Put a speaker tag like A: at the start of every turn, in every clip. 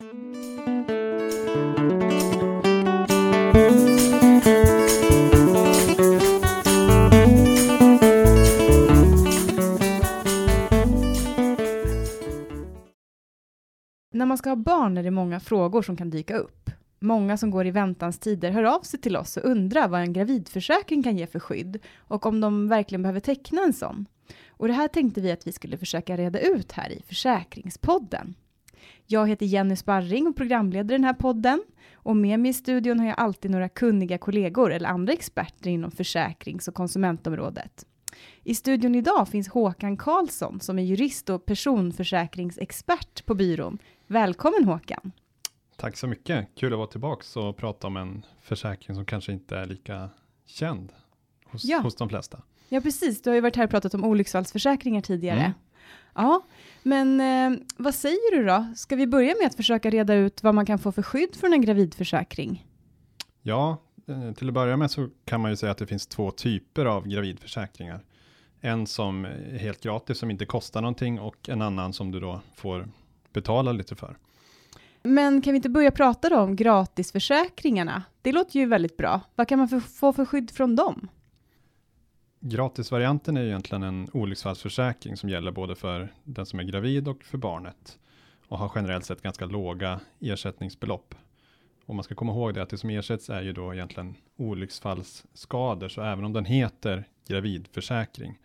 A: När man ska ha barn är det många frågor som kan dyka upp. Många som går i väntans tider hör av sig till oss och undrar vad en gravidförsäkring kan ge för skydd och om de verkligen behöver teckna en sån. Och det här tänkte vi att vi skulle försöka reda ut här i Försäkringspodden. Jag heter Jenny Sparring och programleder den här podden. Och med mig i studion har jag alltid några kunniga kollegor eller andra experter inom försäkrings och konsumentområdet. I studion idag finns Håkan Karlsson som är jurist och personförsäkringsexpert på byrån. Välkommen Håkan!
B: Tack så mycket. Kul att vara tillbaka och prata om en försäkring som kanske inte är lika känd hos,
A: Ja.
B: hos de flesta.
A: Ja, precis. Du har ju varit här och pratat om olycksfallsförsäkringar tidigare.
B: Mm.
A: Ja, men eh, vad säger du då? Ska vi börja med att försöka reda ut vad man kan få för skydd från en gravidförsäkring?
B: Ja, eh, till att börja med så kan man ju säga att det finns två typer av gravidförsäkringar. En som är helt gratis, som inte kostar någonting och en annan som du då får betala lite för.
A: Men kan vi inte börja prata då om gratisförsäkringarna? Det låter ju väldigt bra. Vad kan man få för skydd från dem?
B: Gratisvarianten är egentligen en olycksfallsförsäkring som gäller både för den som är gravid och för barnet och har generellt sett ganska låga ersättningsbelopp. Och man ska komma ihåg det att det som ersätts är ju då egentligen olycksfallsskador, så även om den heter gravidförsäkring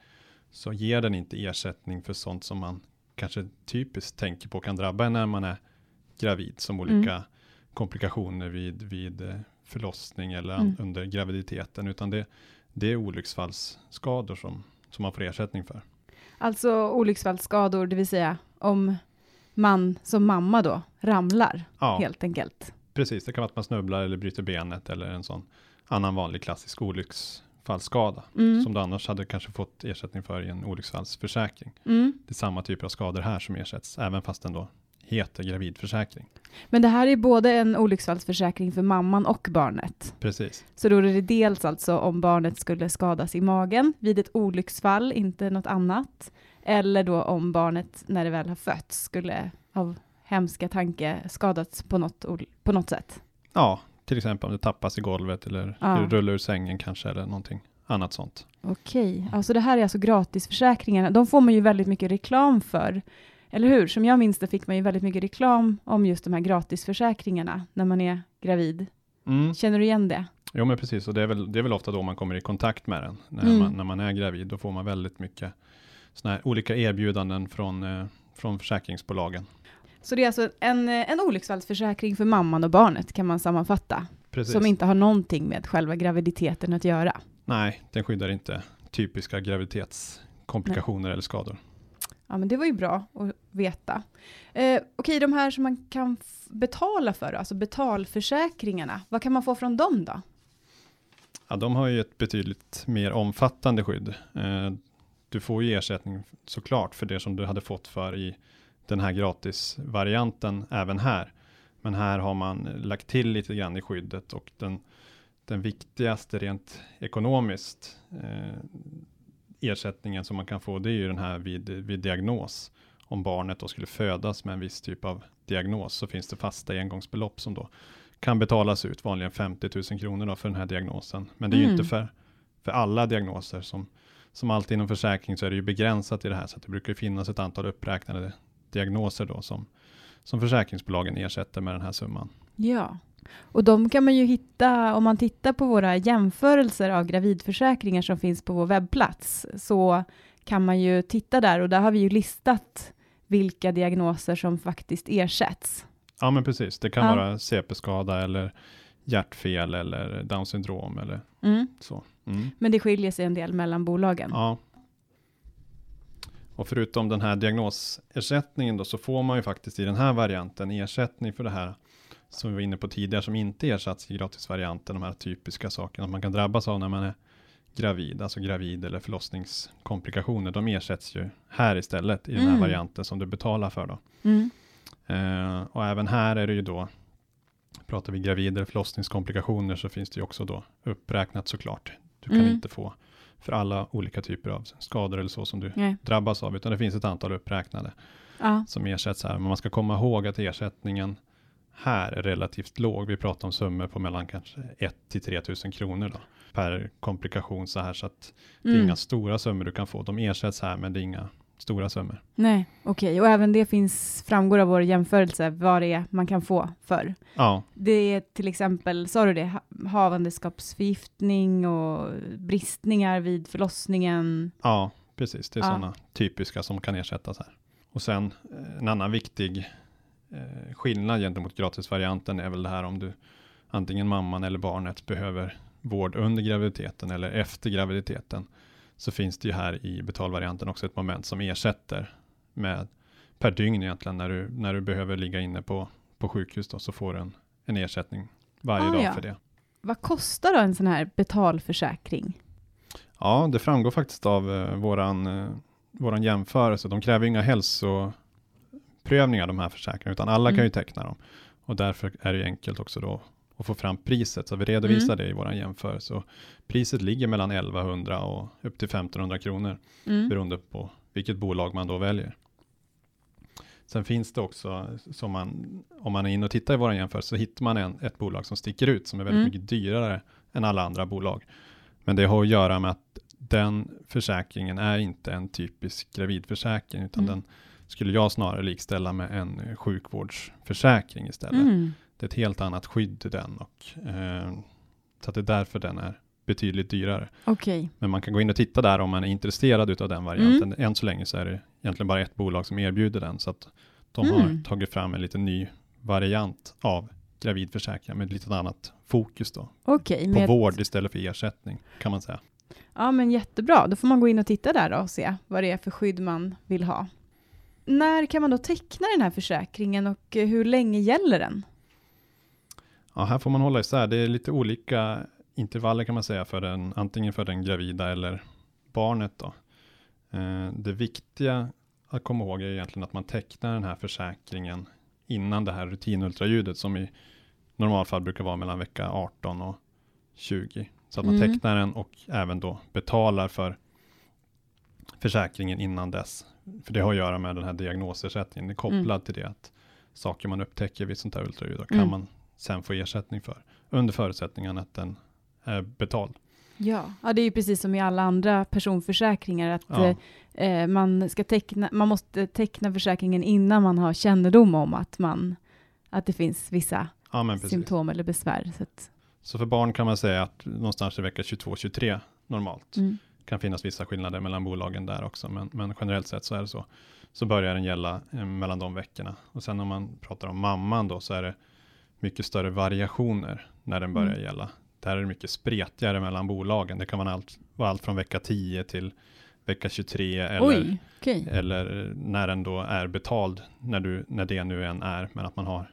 B: så ger den inte ersättning för sånt som man kanske typiskt tänker på kan drabba en när man är gravid, som olika komplikationer vid, vid eh, förlossning eller
A: Mm.
B: under graviditeten, utan det, det är olycksfallsskador som, som man får ersättning för.
A: Alltså olycksfallsskador, det vill säga om man som mamma då ramlar,
B: Ja,
A: helt enkelt.
B: precis. Det kan vara att man snubblar eller bryter benet eller en sån annan vanlig klassisk olycksfallsskada
A: Mm.
B: som du annars hade kanske fått ersättning för i en olycksfallsförsäkring.
A: Mm.
B: Det är samma typer av skador här som ersätts, även fast den då heter gravidförsäkring.
A: Men det här är både en olycksfallsförsäkring för mamman och barnet.
B: Precis.
A: Så då är det dels alltså om barnet skulle skadas i magen vid ett olycksfall, inte något annat. Eller då om barnet när det väl har fötts skulle av hemska tanke skadats på något, på något sätt.
B: Ja, till exempel om det tappas i golvet eller
A: Ja.
B: rullar ur sängen kanske eller någonting annat sånt.
A: Okej, alltså det här är alltså gratisförsäkringarna. De får man ju väldigt mycket reklam för. Eller hur? Som jag minns det fick man ju väldigt mycket reklam om just de här gratisförsäkringarna när man är gravid.
B: Mm.
A: Känner du igen det?
B: Jo men precis, och det är, väl, det är väl ofta då man kommer i kontakt med den. När,
A: Mm.
B: man, när man är gravid, då får man väldigt mycket såna här olika erbjudanden från, eh, från försäkringsbolagen.
A: Så det är alltså en, en olycksfallsförsäkring för mamman och barnet kan man sammanfatta.
B: Precis.
A: Som inte har någonting med själva graviditeten att göra.
B: Nej, den skyddar inte typiska graviditetskomplikationer eller skador.
A: Ja, men det var ju bra att veta. Eh, Okej, de här som man kan betala för, alltså betalförsäkringarna, vad kan man få från dem då?
B: Ja, de har ju ett betydligt mer omfattande skydd. Eh, du får ju ersättning såklart för det som du hade fått för i den här gratisvarianten även här. Men här har man lagt till lite grann i skyddet och den, den viktigaste rent ekonomiskt eh, ersättningen som man kan få det är ju den här vid, vid diagnos. Om barnet då skulle födas med en viss typ av diagnos så finns det fasta engångsbelopp som då kan betalas ut, vanligen 50 000 kronor då för den här diagnosen. Men det är ju
A: Mm.
B: inte för, för alla diagnoser. Som, som alltid inom försäkring så är det ju begränsat i det här, så att det brukar ju finnas ett antal uppräknade diagnoser då som, som försäkringsbolagen ersätter med den här summan.
A: Ja, och de kan man ju hitta om man tittar på våra jämförelser av gravidförsäkringar som finns på vår webbplats. Så kan man ju titta där och där har vi ju listat vilka diagnoser som faktiskt ersätts.
B: Ja men precis, det kan
A: Ja.
B: vara CP-skada eller hjärtfel eller Down syndrom eller
A: Mm.
B: så. Mm.
A: Men det skiljer sig en del mellan bolagen.
B: Ja. Och förutom den här diagnosersättningen då så får man ju faktiskt i den här varianten ersättning för det här som vi var inne på tidigare som inte ersatts i gratisvarianten, de här typiska sakerna man kan drabbas av när man är gravid, alltså gravid eller förlossningskomplikationer. De ersätts ju här istället i den här
A: Mm.
B: varianten som du betalar för då.
A: Mm.
B: Eh, och även här är det ju då, pratar vi gravid eller förlossningskomplikationer så finns det ju också då uppräknat såklart. Du kan
A: Mm.
B: inte få för alla olika typer av skador eller så som du
A: Nej.
B: drabbas av, utan det finns ett antal uppräknade
A: Ja.
B: som ersätts här. Men man ska komma ihåg att ersättningen här är relativt låg. Vi pratar om summor på mellan kanske 1 till 3 000 kronor då, per komplikation så här så att det är
A: Mm.
B: inga stora summor du kan få. De ersätts här men det är inga stora summor.
A: Nej, okej. Och även det finns, framgår av vår jämförelse vad det är man kan få för.
B: Ja,
A: Det är till exempel, sa du det, ha- havandeskapsförgiftning och bristningar vid förlossningen.
B: ja precis. Det är
A: Ja.
B: sådana typiska som kan ersättas här. Och sen eh, en annan viktig eh, skillnad gentemot gratisvarianten är väl det här om du antingen mamman eller barnet behöver vård under graviditeten eller efter graviditeten så finns det ju här i betalvarianten också ett moment som ersätter med per dygn egentligen när du, när du behöver ligga inne på, på sjukhus då, så får du en, en ersättning varje
A: Ah,
B: dag
A: ja.
B: för det.
A: Vad kostar då en sån här betalförsäkring?
B: Ja, det framgår faktiskt av eh, våran, eh, våran jämförelse. De kräver inga hälsoprövningar de här försäkringarna, utan alla
A: Mm.
B: kan ju teckna dem. Och därför är det ju enkelt också då att få fram priset. Så vi redovisar
A: Mm.
B: det i våran jämförelse. Och priset ligger mellan 1100 och upp till 1500 kronor
A: Mm.
B: beroende på vilket bolag man då väljer. Sen finns det också, som man, om man är inne och tittar i våran jämförelse, så hittar man en, ett bolag som sticker ut, som är väldigt
A: Mm.
B: mycket dyrare än alla andra bolag. Men det har att göra med att den försäkringen är inte en typisk gravidförsäkring, utan
A: Mm.
B: den skulle jag snarare likställa med en sjukvårdsförsäkring istället.
A: Mm.
B: Det är ett helt annat skydd i den och eh, så att det är därför den är betydligt dyrare.
A: Okej.
B: Men man kan gå in och titta där om man är intresserad utav den varianten.
A: Mm.
B: Än så länge så är det egentligen bara ett bolag som erbjuder den. Så att de har
A: Mm.
B: tagit fram en lite ny variant av gravidförsäkring med lite annat fokus då.
A: Okej.
B: På
A: med-
B: vård istället för ersättning kan man säga.
A: Ja, men jättebra. Då får man gå in och titta där då och se vad det är för skydd man vill ha. När kan man då teckna den här försäkringen och eh, hur länge gäller den?
B: Ja, här får man hålla isär. Det är lite olika intervaller kan man säga för den, antingen för den gravida eller barnet då. Eh, det viktiga att komma ihåg är egentligen att man tecknar den här försäkringen innan det här rutinultraljudet som i normalfall brukar vara mellan vecka 18 och 20. Så att man
A: Mm.
B: tecknar den och även då betalar för försäkringen innan dess. För det har att göra med den här diagnosersättningen. Det är kopplad till det att saker man upptäcker vid sånt här ultraljud då kan
A: Mm.
B: man sen få ersättning för. Under förutsättningen att den är betald.
A: Ja. ja, det är ju precis som i alla andra personförsäkringar att
B: Ja.
A: eh, eh, man, ska teckna, man måste teckna försäkringen innan man har kännedom om att, man, att det finns vissa
B: Ja,
A: symptom eller besvär. Så att,
B: Så för barn kan man säga att någonstans i vecka 22-23 normalt.
A: mm.
B: Kan finnas vissa skillnader mellan bolagen där också, men, men generellt sett så är det så. Så börjar den gälla eh, mellan de veckorna. Och sen om man pratar om mamman då så är det mycket större variationer när den börjar
A: Mm.
B: gälla. Där är det mycket spretigare mellan bolagen. Det kan vara allt, vara allt från vecka 10 till vecka 23 eller,
A: Oj, okej.
B: eller när den då är betald, när, du, när det nu än är, men att man har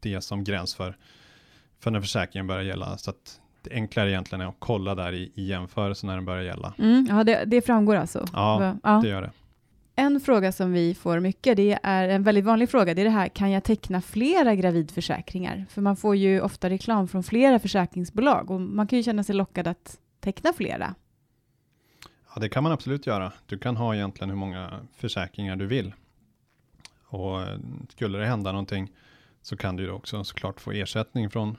B: det som gräns för, för när försäkringen börjar gälla. Så att enklare egentligen är att kolla där i, i jämförelse när den börjar gälla.
A: Mm, ja, det, det framgår alltså.
B: Ja,
A: ja.
B: Det gör det.
A: En fråga som vi får mycket, det är en väldigt vanlig fråga, det är det här, kan jag teckna flera gravidförsäkringar? För man får ju ofta reklam från flera försäkringsbolag och man kan ju känna sig lockad att teckna flera.
B: Ja, det kan man absolut göra. Du kan ha egentligen hur många försäkringar du vill. Och skulle det hända någonting så kan du ju också såklart få ersättning från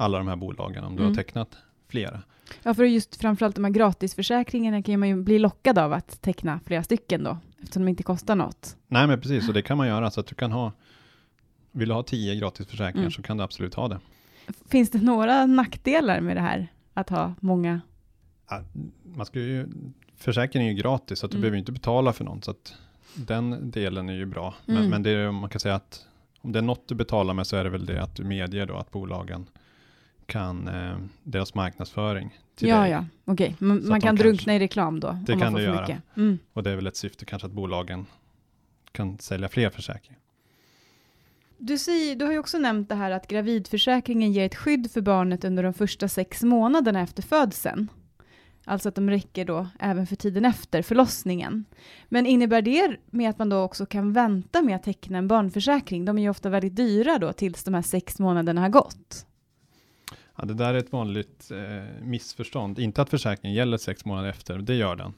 B: alla de här bolagen om du
A: Mm.
B: har tecknat flera.
A: Ja, för just framförallt de här gratisförsäkringarna kan man ju bli lockad av att teckna flera stycken då, eftersom de inte kostar något.
B: Nej, men precis, och det kan man göra så att du kan ha vill du ha tio gratisförsäkringar
A: Mm.
B: så kan du absolut ha det.
A: Finns det några nackdelar med det här, att ha många?
B: Ja, Man ska ju, försäkringen är ju gratis så att du
A: Mm.
B: behöver inte betala för något. Så att den delen är ju bra. Men,
A: Mm.
B: men det är, man kan säga att om det är något du betalar med så är det väl det att du medger då att bolagen kan eh, deras marknadsföring till
A: Ja,
B: dig.
A: ja, okej. Man,
B: Så
A: man
B: de
A: kan
B: kanske-
A: drunkna i reklam då,
B: Det
A: man
B: kan du göra.
A: Mm.
B: Och det är väl ett syfte kanske att bolagen kan sälja fler försäkringar.
A: Du, säger, du har ju också nämnt det här att gravidförsäkringen ger ett skydd för barnet under de första sex månaderna efter födseln. Alltså att de räcker då även för tiden efter förlossningen. Men innebär det med att man då också kan vänta med att teckna en barnförsäkring? De är ju ofta väldigt dyra då tills de här sex månaderna har gått.
B: Ja, det där är ett vanligt eh, missförstånd. Inte att försäkringen gäller sex månader efter, det gör den.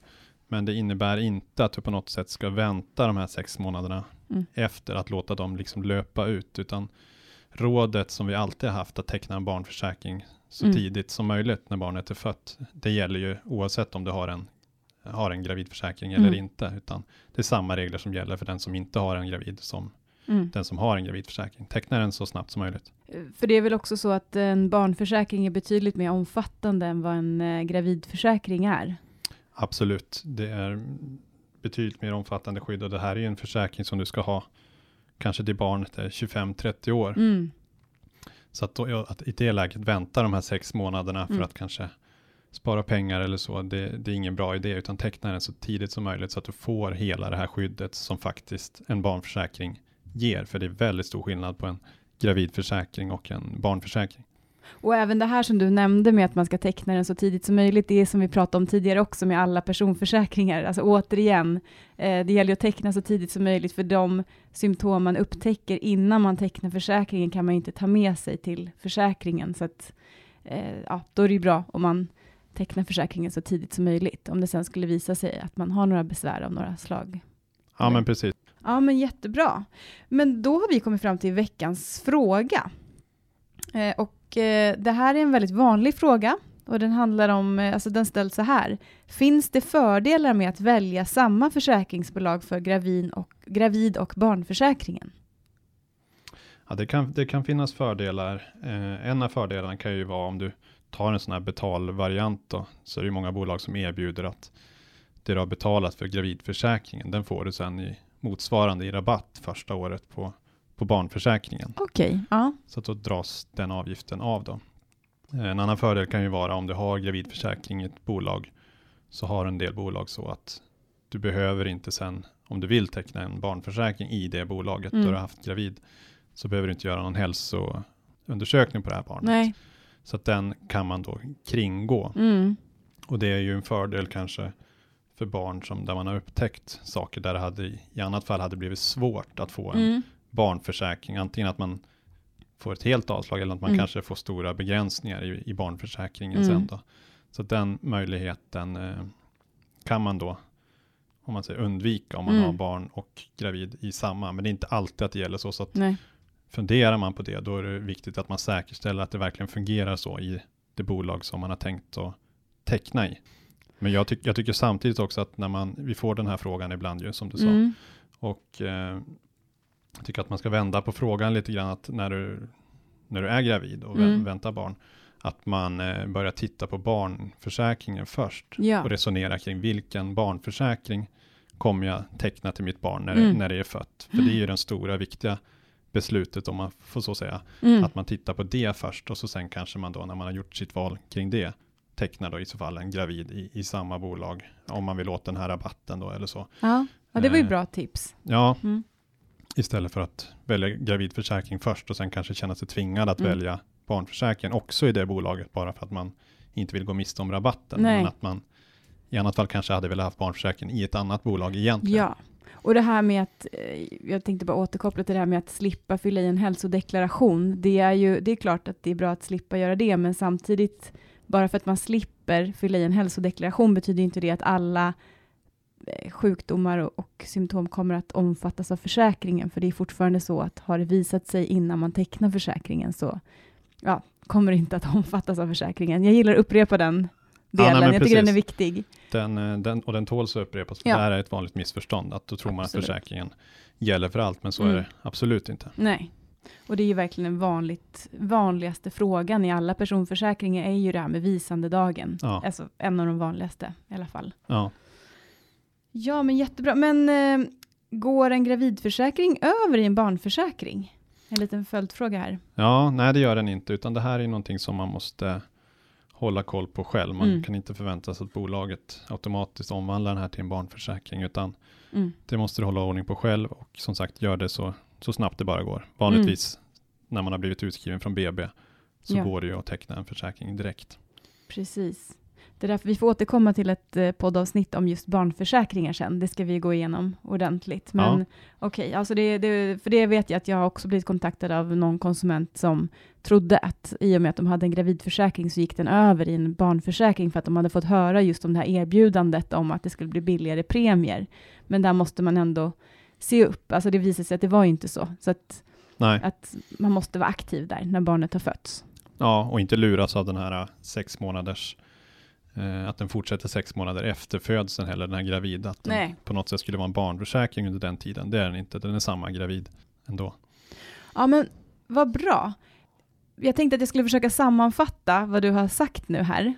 B: Men det innebär inte att du på något sätt ska vänta de här sex månaderna
A: Mm.
B: efter att låta dem liksom löpa ut, utan rådet som vi alltid har haft att teckna en barnförsäkring så
A: Mm.
B: tidigt som möjligt när barnet är fött. Det gäller ju oavsett om du har en, har en gravidförsäkring eller
A: Mm.
B: inte, utan det är samma regler som gäller för den som inte har en gravid som
A: Mm.
B: den som har en gravidförsäkring. Teckna den så snabbt som möjligt.
A: För det är väl också så att en barnförsäkring är betydligt mer omfattande än vad en eh, gravidförsäkring är?
B: Absolut, det är betydligt mer omfattande skydd och det här är ju en försäkring som du ska ha kanske till barnet är 25-30 år.
A: Mm.
B: Så att, då, att i det läget vänta de här sex månaderna för
A: Mm.
B: att kanske spara pengar eller så, det, det är ingen bra idé, utan teckna den så tidigt som möjligt så att du får hela det här skyddet som faktiskt en barnförsäkring ger, för det är väldigt stor skillnad på en gravidförsäkring och en barnförsäkring.
A: Och även det här som du nämnde med att man ska teckna den så tidigt som möjligt, det är som vi pratade om tidigare också med alla personförsäkringar. Alltså återigen, eh, det gäller att teckna så tidigt som möjligt, för de symptom man upptäcker innan man tecknar försäkringen kan man ju inte ta med sig till försäkringen. Så att, eh, ja, då är det ju bra om man tecknar försäkringen så tidigt som möjligt, om det sen skulle visa sig att man har några besvär av några slag.
B: Ja, men precis.
A: Ja, men jättebra. Men då har vi kommit fram till veckans fråga. Eh, och eh, det här är en väldigt vanlig fråga och den handlar om, eh, alltså den ställs så här. Finns det fördelar med att välja samma försäkringsbolag för gravid och, gravid och barnförsäkringen?
B: Ja, det, kan, det kan finnas fördelar. Eh, en av fördelarna kan ju vara om du tar en sån här betalvariant då, så är det ju många bolag som erbjuder att det du har betalat för gravidförsäkringen, den får du sen i motsvarande i rabatt första året på, på barnförsäkringen.
A: Okej, ja.
B: Så att då dras den avgiften av då. Eh, En annan fördel kan ju vara om du har gravidförsäkring i ett bolag, så har en del bolag så att du behöver inte sen, om du vill teckna en barnförsäkring i det bolaget
A: Mm.
B: då du har haft gravid, så behöver du inte göra någon hälsoundersökning på det här barnet.
A: Nej.
B: Så att den kan man då kringgå.
A: Mm.
B: Och det är ju en fördel kanske för barn som där man har upptäckt saker där det hade i, annat fall hade blivit svårt att få en
A: Mm.
B: barnförsäkring. Antingen att man får ett helt avslag eller att man
A: Mm.
B: kanske får stora begränsningar i, i barnförsäkringen
A: Mm.
B: sen då. Så den möjligheten eh, kan man då om man säger undvika om man
A: Mm.
B: har barn och gravid i samma. Men det är inte alltid att det gäller så. Så att
A: Nej.
B: funderar man på det, då är det viktigt att man säkerställer att det verkligen fungerar så i det bolag som man har tänkt att teckna i. Men jag, tyck, jag tycker samtidigt också att när man, vi får den här frågan ibland ju som du sa,
A: Mm.
B: och eh, jag tycker att man ska vända på frågan lite grann att när du, när du är gravid och
A: Mm.
B: väntar barn, att man eh, börjar titta på barnförsäkringen först
A: Ja.
B: och resonera kring vilken barnförsäkring kommer jag teckna till mitt barn när,
A: Mm.
B: det, när det är fött. För det är ju den stora viktiga beslutet om man får så säga.
A: Mm.
B: Att man tittar på det först och så sen kanske man då när man har gjort sitt val kring det tecknar då i så fall en gravid i, i samma bolag om man vill åt den här rabatten då eller så.
A: Ja. ja, det var ju
B: Eh.
A: bra tips.
B: Ja,
A: Mm.
B: istället för att välja gravidförsäkring först och sen kanske känna sig tvingad att
A: Mm.
B: välja barnförsäkringen också i det bolaget bara för att man inte vill gå miste om rabatten.
A: Nej.
B: Men att man i annat fall kanske hade velat ha barnförsäkring i ett annat bolag egentligen.
A: Ja, och det här med att, eh, jag tänkte bara återkoppla till det här med att slippa fylla i en hälsodeklaration. Det är ju, det är klart att det är bra att slippa göra det, men samtidigt, bara för att man slipper fylla i en hälsodeklaration betyder inte det att alla eh, sjukdomar och, och symptom kommer att omfattas av försäkringen, för det är fortfarande så att har det visat sig innan man tecknar försäkringen så ja, kommer det inte att omfattas av försäkringen. Jag gillar att upprepa den
B: Ja, nej,
A: delen, jag tycker den är
B: precis.
A: viktig.
B: Den, eh, den, och den tåls att upprepas. För
A: Ja.
B: Det här är ett vanligt missförstånd. Att då tror man
A: Absolut.
B: att försäkringen gäller för allt. Men så
A: Mm.
B: är det absolut inte.
A: Nej. Och det är ju verkligen den vanligt, vanligaste frågan i alla personförsäkringar är ju det här med visandedagen.
B: Ja.
A: Alltså en av de vanligaste i alla fall.
B: Ja.
A: Ja, men jättebra. Men eh, går en gravidförsäkring över i en barnförsäkring? En liten följdfråga här.
B: ja, nej det gör den inte. Utan det här är någonting som man måste hålla koll på själv. Man
A: Mm.
B: kan inte förvänta sig att bolaget automatiskt omvandlar den här till en barnförsäkring. Utan
A: Mm.
B: det måste du hålla ordning på själv. Och som sagt, gör det så, så snabbt det bara går. Vanligtvis när man har blivit utskriven från BB så
A: Ja.
B: går det ju att teckna en försäkring direkt.
A: Precis. Det är därför vi får återkomma till ett eh, poddavsnitt om just barnförsäkringar sen. Det ska vi gå igenom ordentligt. Men
B: Ja.
A: okej, alltså det, det, för det vet jag att jag har också blivit kontaktad av någon konsument som trodde att i och med att de hade en gravidförsäkring så gick den över i en barnförsäkring för att de hade fått höra just om det här erbjudandet om att det skulle bli billigare premier. Men där måste man ändå se upp. Alltså det visade sig att det var inte så. Så att. Att man måste vara aktiv där när barnet har fötts.
B: Ja, och inte luras av den här äh, sex månaders eh, att den fortsätter sex månader efter födseln heller, den här gravid. Att den
A: Nej.
B: på något sätt skulle vara en barnförsäkring under den tiden. Det är den inte, den är samma gravid ändå.
A: Ja, men vad bra. Jag tänkte att jag skulle försöka sammanfatta vad du har sagt nu här.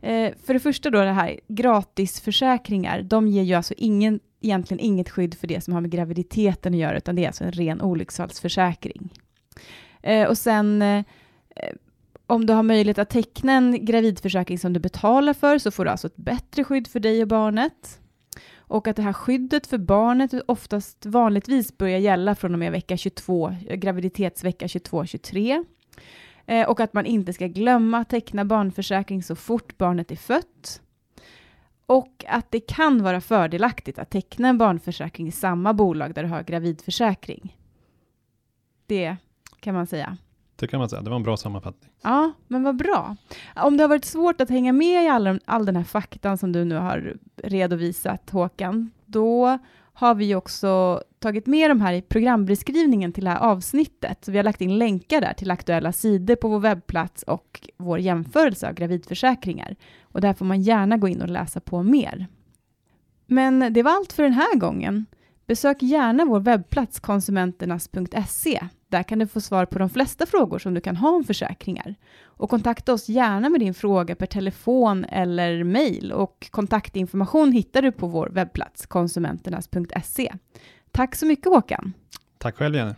A: Eh, för det första då det här, gratisförsäkringar, de ger ju alltså ingen, egentligen inget skydd för det som har med graviditeten att göra, utan det är alltså en ren olycksfallsförsäkring. Eh, och sen, eh, om du har möjlighet att teckna en gravidförsäkring som du betalar för, så får du alltså ett bättre skydd för dig och barnet. Och att det här skyddet för barnet oftast vanligtvis börjar gälla från och med vecka 22, eh, graviditetsvecka 22-23. Eh, och att man inte ska glömma att teckna barnförsäkring så fort barnet är fött. Och att det kan vara fördelaktigt att teckna en barnförsäkring i samma bolag där du har gravidförsäkring. Det kan man säga.
B: Det kan man säga, det var en bra sammanfattning.
A: Ja, men vad bra. Om det har varit svårt att hänga med i all, all den här faktan som du nu har redovisat, Håkan, då har vi också tagit med de här i programbeskrivningen till det här avsnittet. Så vi har lagt in länkar där till aktuella sidor på vår webbplats och vår jämförelse av gravidförsäkringar. Och där får man gärna gå in och läsa på mer. Men det var allt för den här gången. Besök gärna vår webbplats konsumenternas.se. Där kan du få svar på de flesta frågor som du kan ha om försäkringar. Och kontakta oss gärna med din fråga per telefon eller mejl och kontaktinformation hittar du på vår webbplats konsumenternas.se. Tack så mycket Håkan!
B: Tack själv Jenny.